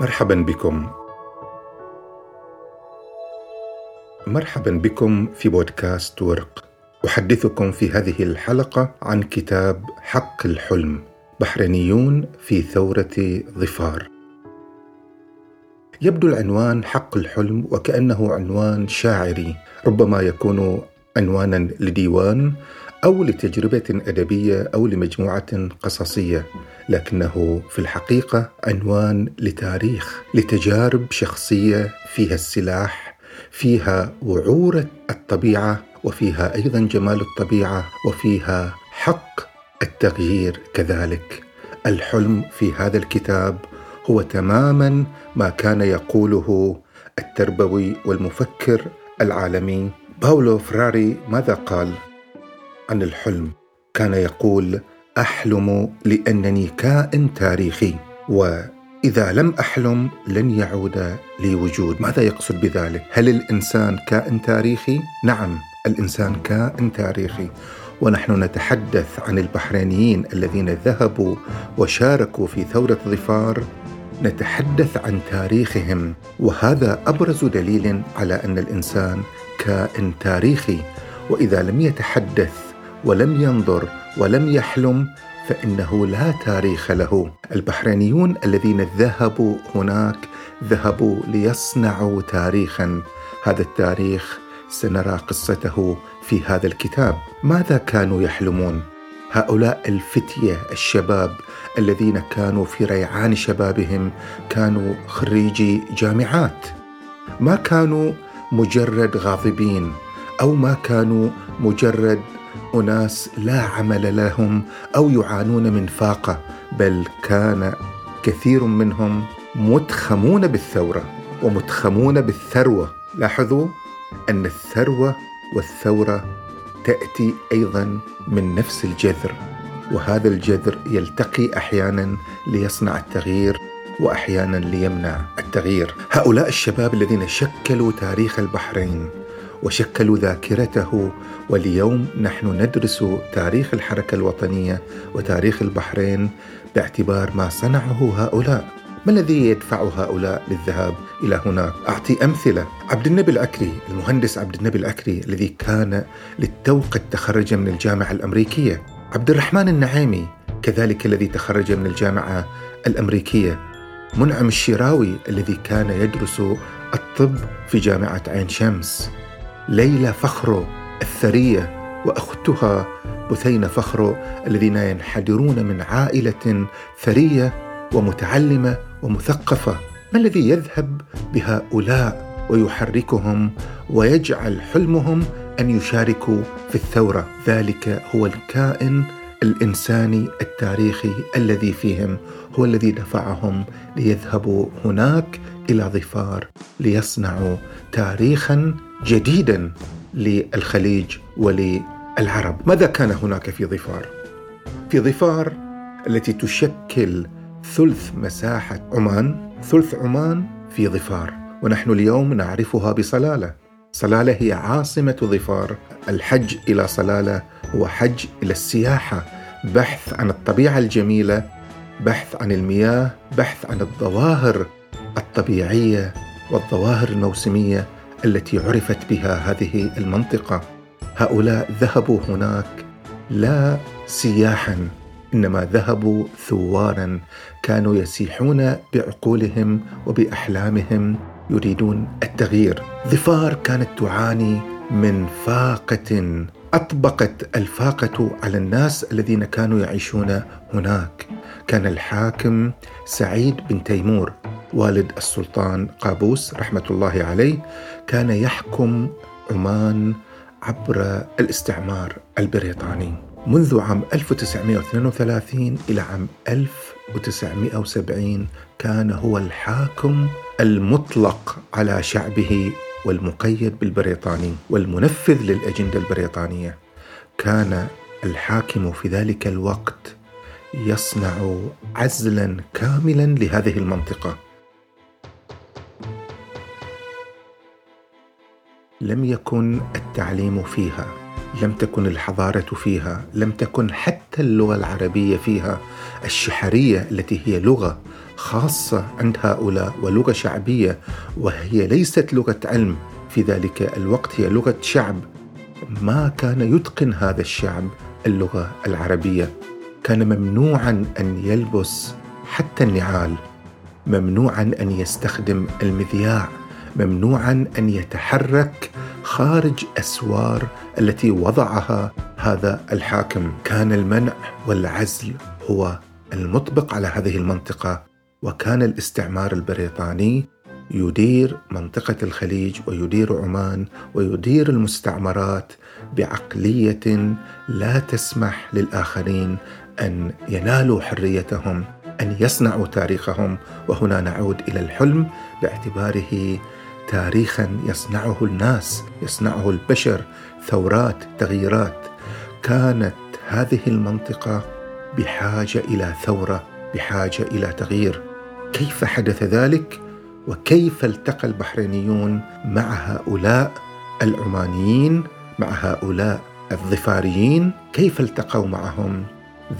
مرحبا بكم. مرحبا بكم في بودكاست ورق. أحدثكم في هذه الحلقة عن كتاب حق الحلم بحرينيون في ثورة ظفار. يبدو العنوان حق الحلم وكأنه عنوان شاعري ربما يكون عنوانا لديوان أو لتجربة أدبية أو لمجموعة قصصية لكنه في الحقيقة عنوان لتاريخ لتجارب شخصية فيها السلاح فيها وعورة الطبيعة وفيها أيضا جمال الطبيعة وفيها حق التغيير كذلك. الحلم في هذا الكتاب هو تماما ما كان يقوله التربوي والمفكر العالمي باولو فراري. ماذا قال؟ عن الحلم. كان يقول أحلم لأنني كائن تاريخي وإذا لم أحلم لن يعود لي وجود. ماذا يقصد بذلك؟ هل الإنسان كائن تاريخي؟ نعم الإنسان كائن تاريخي. ونحن نتحدث عن البحرينيين الذين ذهبوا وشاركوا في ثورة ظفار. نتحدث عن تاريخهم وهذا أبرز دليل على أن الإنسان كائن تاريخي. وإذا لم يتحدث ولم ينظر ولم يحلم فإنه لا تاريخ له. البحرينيون الذين ذهبوا هناك ذهبوا ليصنعوا تاريخا. هذا التاريخ سنرى قصته في هذا الكتاب. ماذا كانوا يحلمون؟ هؤلاء الفتية الشباب الذين كانوا في ريعان شبابهم كانوا خريجي جامعات. ما كانوا مجرد غاضبين أو ما كانوا مجرد أناس لا عمل لهم أو يعانون من فاقة بل كان كثير منهم متخمون بالثورة ومتخمون بالثروة. لاحظوا أن الثروة والثورة تأتي أيضا من نفس الجذر وهذا الجذر يلتقي أحيانا ليصنع التغيير واحيانا ليمنع التغيير. هؤلاء الشباب الذين شكلوا تاريخ البحرين وشكلوا ذاكرته واليوم نحن ندرس تاريخ الحركة الوطنية وتاريخ البحرين باعتبار ما صنعه هؤلاء. ما الذي يدفع هؤلاء للذهاب إلى هناك؟ أعطي أمثلة، عبد النبي العكري، المهندس عبد النبي العكري الذي كان للتو قد تخرج من الجامعة الأمريكية، عبد الرحمن النعيمي كذلك الذي تخرج من الجامعة الأمريكية، منعم الشراوي الذي كان يدرس الطب في جامعة عين شمس، ليلى فخرو الثرية وأختها بثينة فخرو الذين ينحدرون من عائلة ثرية ومتعلمة ومثقفة. ما الذي يذهب بهؤلاء ويحركهم ويجعل حلمهم أن يشاركوا في الثورة؟ ذلك هو الكائن الإنساني التاريخي الذي فيهم هو الذي دفعهم ليذهبوا هناك إلى ظفار ليصنعوا تاريخا جديدا للخليج وللعرب. ماذا كان هناك في ظفار؟ في ظفار التي تشكل ثلث مساحة عمان ثلث عمان في ظفار ونحن اليوم نعرفها بصلالة. صلالة هي عاصمة ظفار الحج إلى صلالة هو حج إلى السياحة بحث عن الطبيعة الجميلة بحث عن المياه بحث عن الظواهر الطبيعية والظواهر الموسمية التي عرفت بها هذه المنطقة. هؤلاء ذهبوا هناك لا سياحا إنما ذهبوا ثوارا كانوا يسيحون بعقولهم وبأحلامهم يريدون التغيير. ظفار كانت تعاني من فاقة. أطبقت الفاقة على الناس الذين كانوا يعيشون هناك. كان الحاكم سعيد بن تيمور. والد السلطان قابوس رحمة الله عليه كان يحكم عمان عبر الاستعمار البريطاني. منذ عام 1932 إلى عام 1970 كان هو الحاكم المطلق على شعبه والمقيد بالبريطاني والمنفذ للأجندة البريطانية. كان الحاكم في ذلك الوقت يصنع عزلا كاملا لهذه المنطقة. لم يكن التعليم فيها لم تكن الحضارة فيها لم تكن حتى اللغة العربية فيها. الشحريه التي هي لغة خاصة عند هؤلاء ولغة شعبية وهي ليست لغة علم. في ذلك الوقت هي لغة شعب. ما كان يتقن هذا الشعب اللغة العربية؟ كان ممنوعا أن يلبس حتى النعال ممنوعا أن يستخدم المذياع. ممنوعا أن يتحرك خارج أسوار التي وضعها هذا الحاكم. كان المنع والعزل هو المطبق على هذه المنطقة وكان الاستعمار البريطاني يدير منطقة الخليج ويدير عمان ويدير المستعمرات بعقلية لا تسمح للآخرين أن ينالوا حريتهم أن يصنعوا تاريخهم. وهنا نعود إلى الحلم باعتباره تاريخا يصنعه الناس يصنعه البشر ثورات تغييرات. كانت هذه المنطقة بحاجة إلى ثورة بحاجة إلى تغيير. كيف حدث ذلك؟ وكيف التقى البحرينيون مع هؤلاء العمانيين مع هؤلاء الظفاريين؟ كيف التقوا معهم؟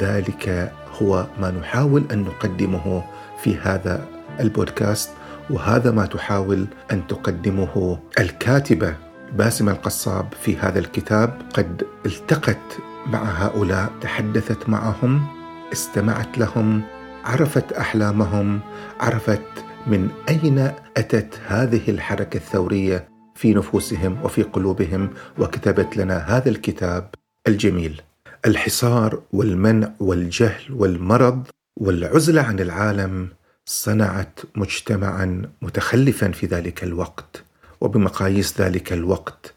ذلك هو ما نحاول أن نقدمه في هذا البودكاست. وهذا ما تحاول أن تقدمه الكاتبة باسمه القصاب في هذا الكتاب. قد التقت مع هؤلاء تحدثت معهم استمعت لهم عرفت أحلامهم عرفت من أين أتت هذه الحركة الثورية في نفوسهم وفي قلوبهم وكتبت لنا هذا الكتاب الجميل. الحصار والمنع والجهل والمرض والعزلة عن العالم صنعت مجتمعا متخلفا في ذلك الوقت وبمقاييس ذلك الوقت.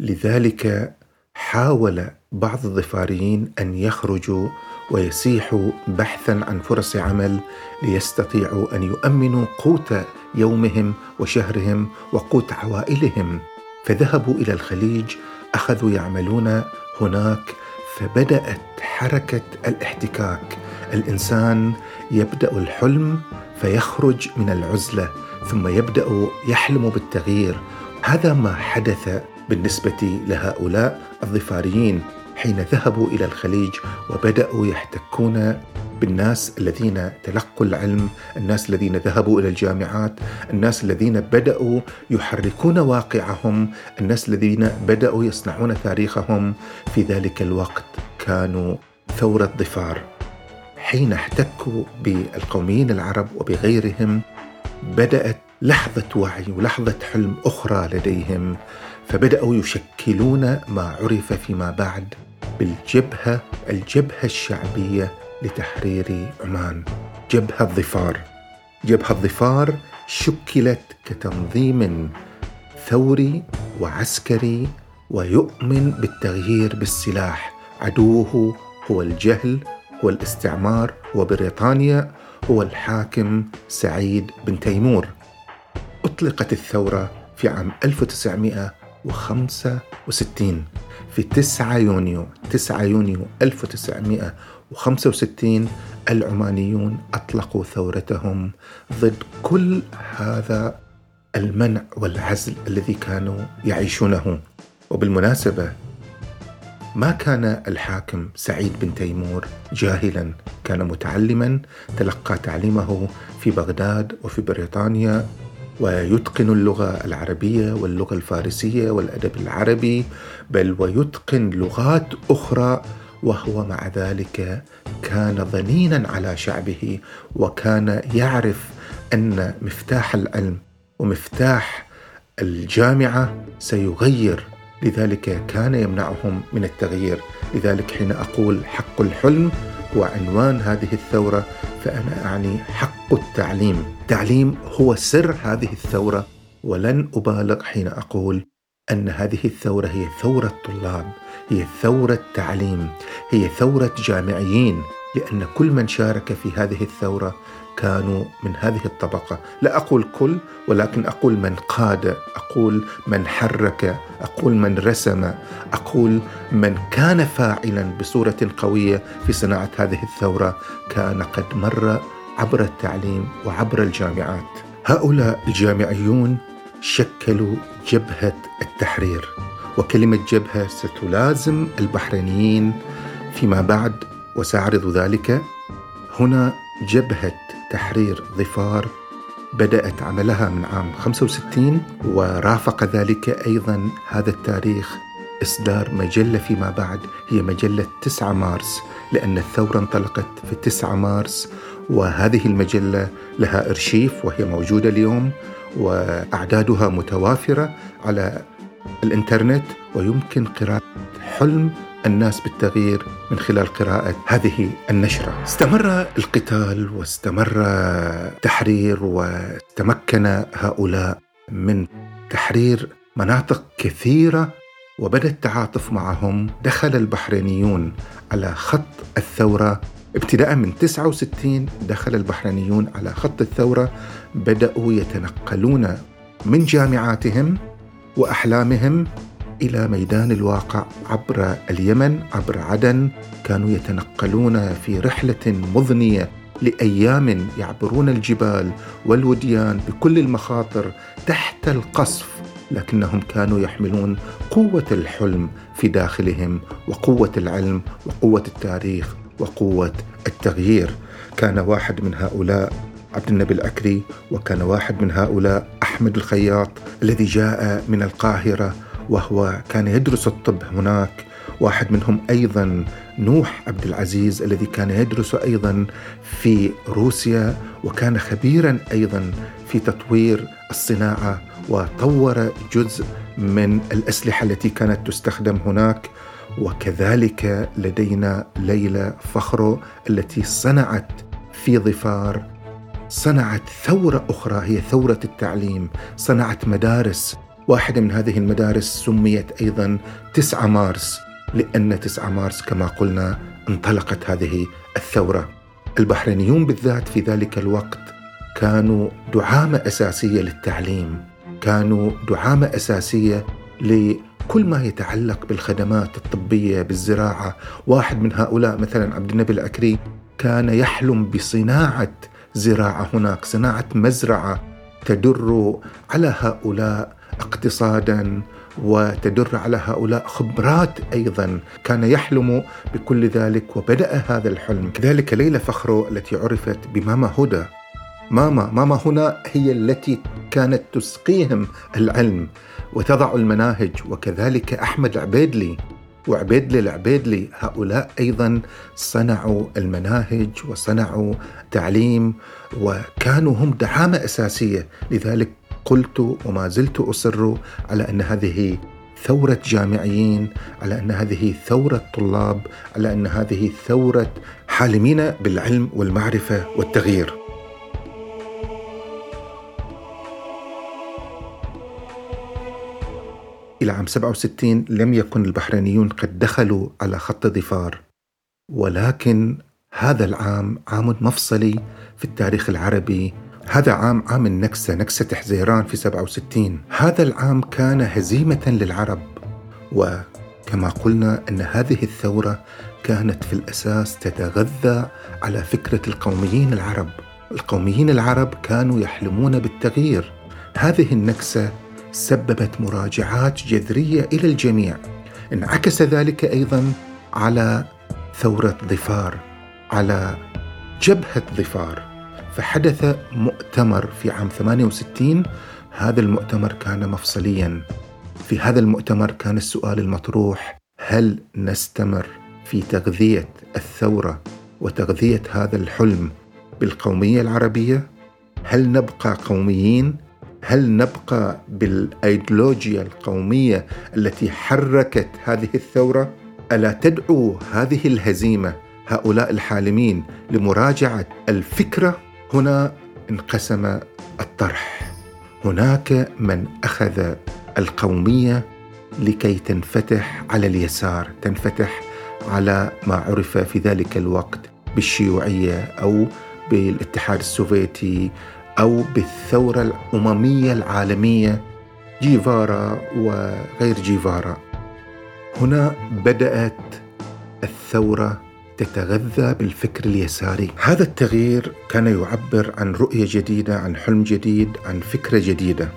لذلك حاول بعض الظفاريين أن يخرجوا ويسيحوا بحثا عن فرص عمل ليستطيعوا أن يؤمنوا قوت يومهم وشهرهم وقوت عوائلهم. فذهبوا إلى الخليج أخذوا يعملون هناك فبدأت حركة الاحتكاك. الإنسان يبدأ الحلم فيخرج من العزلة ثم يبدأ يحلم بالتغيير هذا ما حدث بالنسبة لهؤلاء الظفاريين حين ذهبوا إلى الخليج وبدأوا يحتكون بالناس الذين تلقوا العلم، الناس الذين ذهبوا إلى الجامعات، الناس الذين بدأوا يحركون واقعهم، الناس الذين بدأوا يصنعون تاريخهم في ذلك الوقت كانوا ثورة ظفار. حين احتكوا بالقوميين العرب وبغيرهم بدأت لحظة وعي ولحظة حلم أخرى لديهم فبدأوا يشكلون ما عرف فيما بعد بالجبهة الجبهة الشعبية لتحرير عمان. جبهة الظفار. جبهة الظفار شكلت كتنظيم ثوري وعسكري ويؤمن بالتغيير بالسلاح. عدوه هو الجهل هو الاستعمار هو بريطانيا هو الحاكم سعيد بن تيمور. أطلقت الثورة في عام 1965 في 9 يونيو 9 يونيو 1965 العمانيون أطلقوا ثورتهم ضد كل هذا المنع والعزل الذي كانوا يعيشونه. وبالمناسبة ما كان الحاكم سعيد بن تيمور جاهلا كان متعلما تلقى تعليمه في بغداد وفي بريطانيا ويتقن اللغة العربية واللغة الفارسية والأدب العربي بل ويتقن لغات أخرى وهو مع ذلك كان ظنينا على شعبه وكان يعرف أن مفتاح العلم ومفتاح الجامعة سيغير لذلك كان يمنعهم من التغيير. لذلك حين أقول حق الحلم وعنوان هذه الثورة فأنا أعني حق التعليم. التعليم هو سر هذه الثورة ولن أبالغ حين أقول أن هذه الثورة هي ثورة طلاب هي ثورة تعليم هي ثورة جامعيين لأن كل من شارك في هذه الثورة كانوا من هذه الطبقة. لا أقول كل ولكن أقول من قاد أقول من حرك أقول من رسم أقول من كان فاعلا بصورة قوية في صناعة هذه الثورة كان قد مر عبر التعليم وعبر الجامعات. هؤلاء الجامعيون شكلوا جبهة التحرير وكلمة جبهة ستلازم البحرينيين فيما بعد وسأعرض ذلك. هنا جبهة تحرير ظفار بدأت عملها من عام 65 ورافق ذلك أيضا هذا التاريخ إصدار مجلة فيما بعد هي مجلة 9 مارس لأن الثورة انطلقت في 9 مارس وهذه المجلة لها إرشيف وهي موجودة اليوم وأعدادها متوافرة على الإنترنت ويمكن قراءة حلم الناس بالتغيير من خلال قراءة هذه النشرة. استمر القتال واستمر التحرير وتمكن هؤلاء من تحرير مناطق كثيرة وبدأ التعاطف معهم. دخل البحرينيون على خط الثورة. ابتداء من 69 دخل البحرينيون على خط الثورة. بدأوا يتنقلون من جامعاتهم وأحلامهم إلى ميدان الواقع عبر اليمن عبر عدن كانوا يتنقلون في رحلة مضنية لأيام يعبرون الجبال والوديان بكل المخاطر تحت القصف لكنهم كانوا يحملون قوة الحلم في داخلهم وقوة العلم وقوة التاريخ وقوة التغيير. كان واحد من هؤلاء عبد النبي الأكري وكان واحد من هؤلاء أحمد الخياط الذي جاء من القاهرة. وهو كان يدرس الطب هناك. واحد منهم أيضا نوح عبد العزيز الذي كان يدرس أيضا في روسيا وكان خبيرا أيضا في تطوير الصناعة وطور جزء من الأسلحة التي كانت تستخدم هناك. وكذلك لدينا ليلى فخرو التي صنعت في ظفار صنعت ثورة أخرى هي ثورة التعليم صنعت مدارس واحدة من هذه المدارس سميت أيضا 9 مارس لأن 9 مارس كما قلنا انطلقت هذه الثورة. البحرينيون بالذات في ذلك الوقت كانوا دعامة أساسية للتعليم كانوا دعامة أساسية لكل ما يتعلق بالخدمات الطبية بالزراعة. واحد من هؤلاء مثلا عبد النبي الأكري كان يحلم بصناعة زراعة هناك صناعة مزرعة تدر على هؤلاء اقتصادا وتدر على هؤلاء خبرات أيضا. كان يحلم بكل ذلك وبدأ هذا الحلم. كذلك ليلى فخرو التي عرفت بماما هدى. ماما ماما هنا هي التي كانت تسقيهم العلم وتضع المناهج وكذلك أحمد عبيدلي وعبيدلي العبيدلي هؤلاء أيضا صنعوا المناهج وصنعوا تعليم وكانوا هم دعامة أساسية لذلك قلت وما زلت أصر على أن هذه ثورة جامعيين على أن هذه ثورة طلاب على أن هذه ثورة حالمين بالعلم والمعرفة والتغيير. إلى عام 67 لم يكن البحرينيون قد دخلوا على خط ظفار ولكن هذا العام عام مفصلي في التاريخ العربي هذا عام عام النكسة نكسة حزيران في 67 هذا العام كان هزيمة للعرب وكما قلنا أن هذه الثورة كانت في الأساس تتغذى على فكرة القوميين العرب. القوميين العرب كانوا يحلمون بالتغيير. هذه النكسة سببت مراجعات جذرية إلى الجميع. انعكس ذلك أيضا على ثورة ظفار على جبهة ظفار. فحدث مؤتمر في عام 68 هذا المؤتمر كان مفصليا. في هذا المؤتمر كان السؤال المطروح هل نستمر في تغذية الثورة وتغذية هذا الحلم بالقومية العربية؟ هل نبقى قوميين؟ هل نبقى بالأيديولوجيا القومية التي حركت هذه الثورة؟ ألا تدعو هذه الهزيمة هؤلاء الحالمين لمراجعة الفكرة؟ هنا انقسم الطرح. هناك من أخذ القومية لكي تنفتح على اليسار تنفتح على ما عرف في ذلك الوقت بالشيوعية أو بالاتحاد السوفيتي أو بالثورة الأممية العالمية جيفارا وغير جيفارا. هنا بدأت الثورة تتغذى بالفكر اليساري. هذا التغيير كان يعبر عن رؤية جديدة عن حلم جديد عن فكرة جديدة.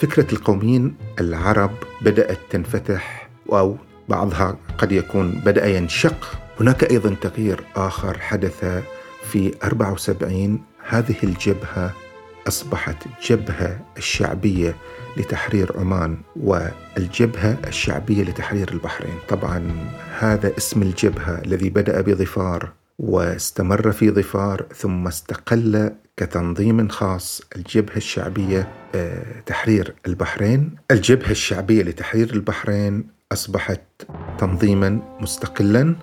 فكرة القوميين العرب بدأت تنفتح أو بعضها قد يكون بدأ ينشق. هناك أيضا تغيير آخر حدث في 74 هذه الجبهة أصبحت جبهة الشعبية لتحرير عمان والجبهة الشعبية لتحرير البحرين. طبعا هذا اسم الجبهة الذي بدأ بظفار واستمر في ظفار ثم استقل كتنظيم خاص الجبهة الشعبية آه، تحرير البحرين. الجبهة الشعبية لتحرير البحرين أصبحت تنظيما مستقلا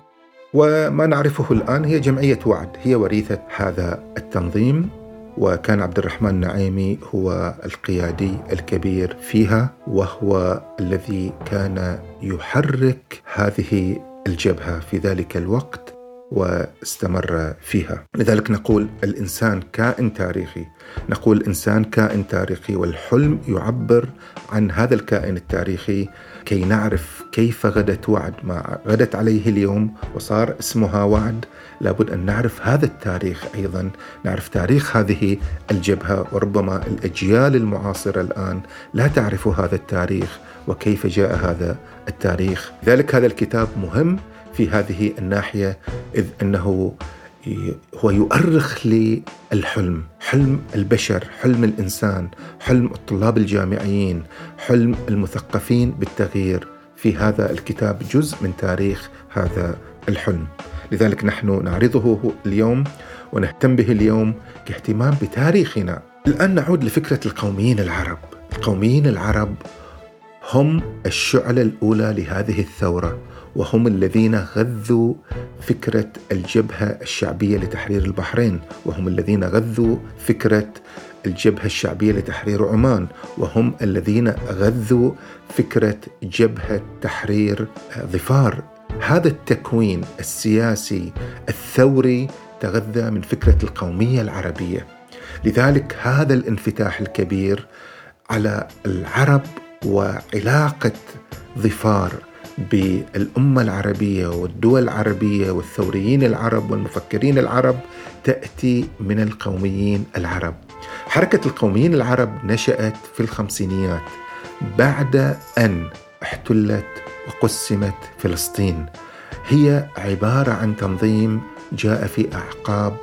وما نعرفه الآن هي جمعية وعد هي وريثة هذا التنظيم. وكان عبد الرحمن النعيمي هو القيادي الكبير فيها وهو الذي كان يحرك هذه الجبهة في ذلك الوقت واستمر فيها. لذلك نقول الإنسان كائن تاريخي. نقول الانسان كائن تاريخي والحلم يعبر عن هذا الكائن التاريخي كي نعرف كيف غدت وعد. ما غدت عليه اليوم وصار اسمها وعد لابد أن نعرف هذا التاريخ أيضا نعرف تاريخ هذه الجبهة وربما الأجيال المعاصرة الآن لا تعرف هذا التاريخ وكيف جاء هذا التاريخ. لذلك هذا الكتاب مهم في هذه الناحية إذ أنه هو يؤرخ للحلم حلم البشر حلم الإنسان حلم الطلاب الجامعيين حلم المثقفين بالتغيير. في هذا الكتاب جزء من تاريخ هذا الحلم. لذلك نحن نعرضه اليوم ونهتم به اليوم كاهتمام بتاريخنا. الآن نعود لفكرة القوميين العرب. القوميين العرب هم الشعلة الأولى لهذه الثورة وهم الذين غذوا فكرة الجبهة الشعبية لتحرير البحرين وهم الذين غذوا فكرة الجبهة الشعبية لتحرير عمان وهم الذين غذوا فكرة جبهة تحرير ظفار. هذا التكوين السياسي الثوري تغذى من فكرة القومية العربية. لذلك هذا الانفتاح الكبير على العرب وعلاقة ظفار بالأمة العربية والدول العربية والثوريين العرب والمفكرين العرب تأتي من القوميين العرب. حركة القوميين العرب نشأت في الخمسينيات بعد أن احتلت وقسمت فلسطين. هي عبارة عن تنظيم جاء في أعقاب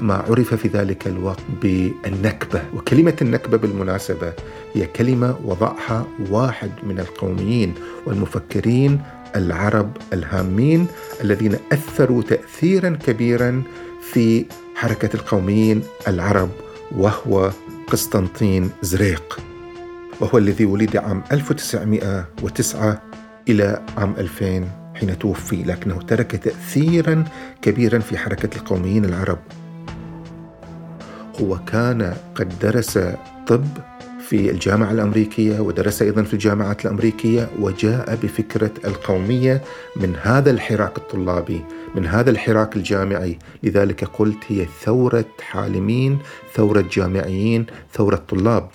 ما عرف في ذلك الوقت بالنكبة وكلمة النكبة بالمناسبة هي كلمة وضعها واحد من القوميين والمفكرين العرب الهامين الذين أثروا تأثيرا كبيرا في حركة القوميين العرب وهو قسطنطين زريق. وهو الذي ولد عام 1909 إلى عام 2000 حين توفي لكنه ترك تأثيرا كبيرا في حركة القوميين العرب. هو كان قد درس طب في الجامعة الأمريكية ودرس أيضا في الجامعات الأمريكية وجاء بفكرة القومية من هذا الحراك الطلابي من هذا الحراك الجامعي. لذلك قلت هي ثورة حالمين ثورة جامعيين ثورة طلاب.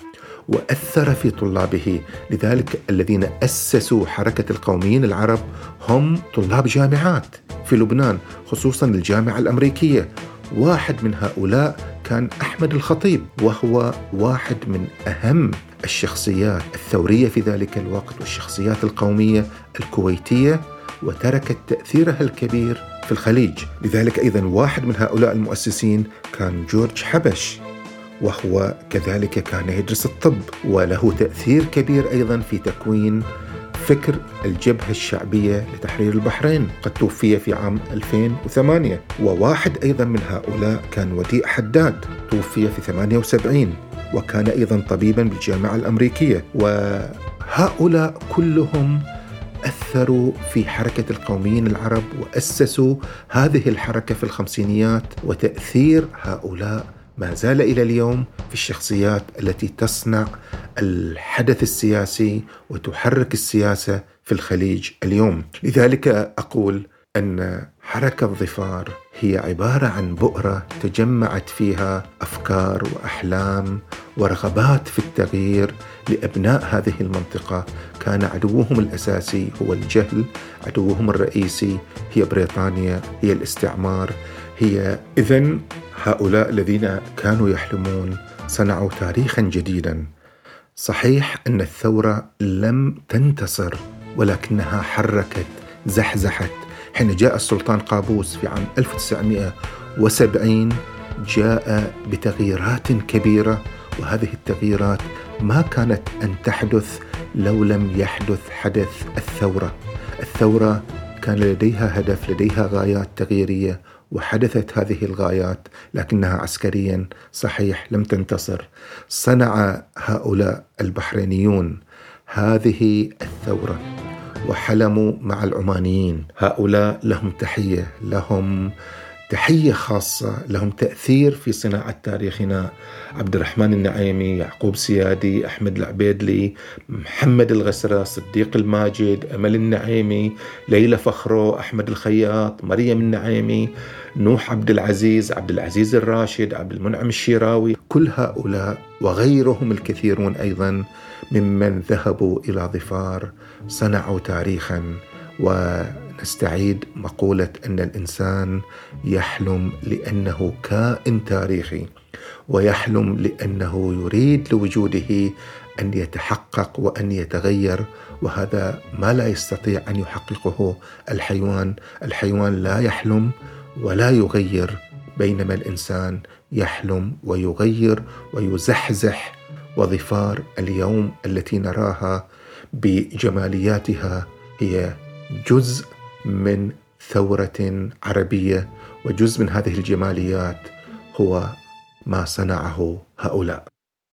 وأثر في طلابه، لذلك الذين أسسوا حركة القوميين العرب هم طلاب جامعات في لبنان، خصوصا الجامعة الأمريكية. واحد من هؤلاء كان أحمد الخطيب وهو واحد من أهم الشخصيات الثورية في ذلك الوقت والشخصيات القومية الكويتية وتركت تأثيرها الكبير في الخليج، لذلك أيضا واحد من هؤلاء المؤسسين كان جورج حبش. وهو كذلك كان يدرس الطب وله تأثير كبير أيضا في تكوين فكر الجبهة الشعبية لتحرير البحرين قد توفي في عام 2008 وواحد أيضا من هؤلاء كان وديع حداد توفي في 78 وكان أيضا طبيبا بالجامعة الأمريكية. وهؤلاء كلهم أثروا في حركة القوميين العرب وأسسوا هذه الحركة في الخمسينيات وتأثير هؤلاء ما زال إلى اليوم في الشخصيات التي تصنع الحدث السياسي وتحرك السياسة في الخليج اليوم. لذلك أقول أن حركة ظفار هي عبارة عن بؤرة تجمعت فيها أفكار وأحلام ورغبات في التغيير لأبناء هذه المنطقة. كان عدوهم الأساسي هو الجهل عدوهم الرئيسي هي بريطانيا هي الاستعمار. هي اذا هؤلاء الذين كانوا يحلمون صنعوا تاريخا جديدا صحيح أن الثورة لم تنتصر ولكنها حركت زحزحت حين جاء السلطان قابوس في عام 1970 جاء بتغييرات كبيرة وهذه التغييرات ما كانت أن تحدث لو لم يحدث حدث الثورة. الثورة كان لديها هدف، لديها غايات تغييرية وحدثت هذه الغايات لكنها عسكريا صحيح لم تنتصر. صنع هؤلاء البحرينيون هذه الثورة وحلموا مع العمانيين، هؤلاء لهم تحية، لهم تحية خاصة لهم تأثير في صناعة تاريخنا. عبد الرحمن النعيمي يعقوب سيادي أحمد العبيدلي محمد الغسرة صديق الماجد أمل النعيمي ليلى فخرو أحمد الخياط مريم النعيمي. نوح عبد العزيز عبد العزيز الراشد عبد المنعم الشيراوي كل هؤلاء وغيرهم الكثيرون أيضا ممن ذهبوا إلى ظفار صنعوا تاريخا و نستعيد مقولة أن الإنسان يحلم لأنه كائن تاريخي ويحلم لأنه يريد لوجوده أن يتحقق وأن يتغير وهذا ما لا يستطيع أن يحققه الحيوان، الحيوان لا يحلم ولا يغير بينما الإنسان يحلم ويغير ويزحزح. وظفار اليوم التي نراها بجمالياتها هي جزء من ثورة عربية وجزء من هذه الجماليات هو ما صنعه هؤلاء.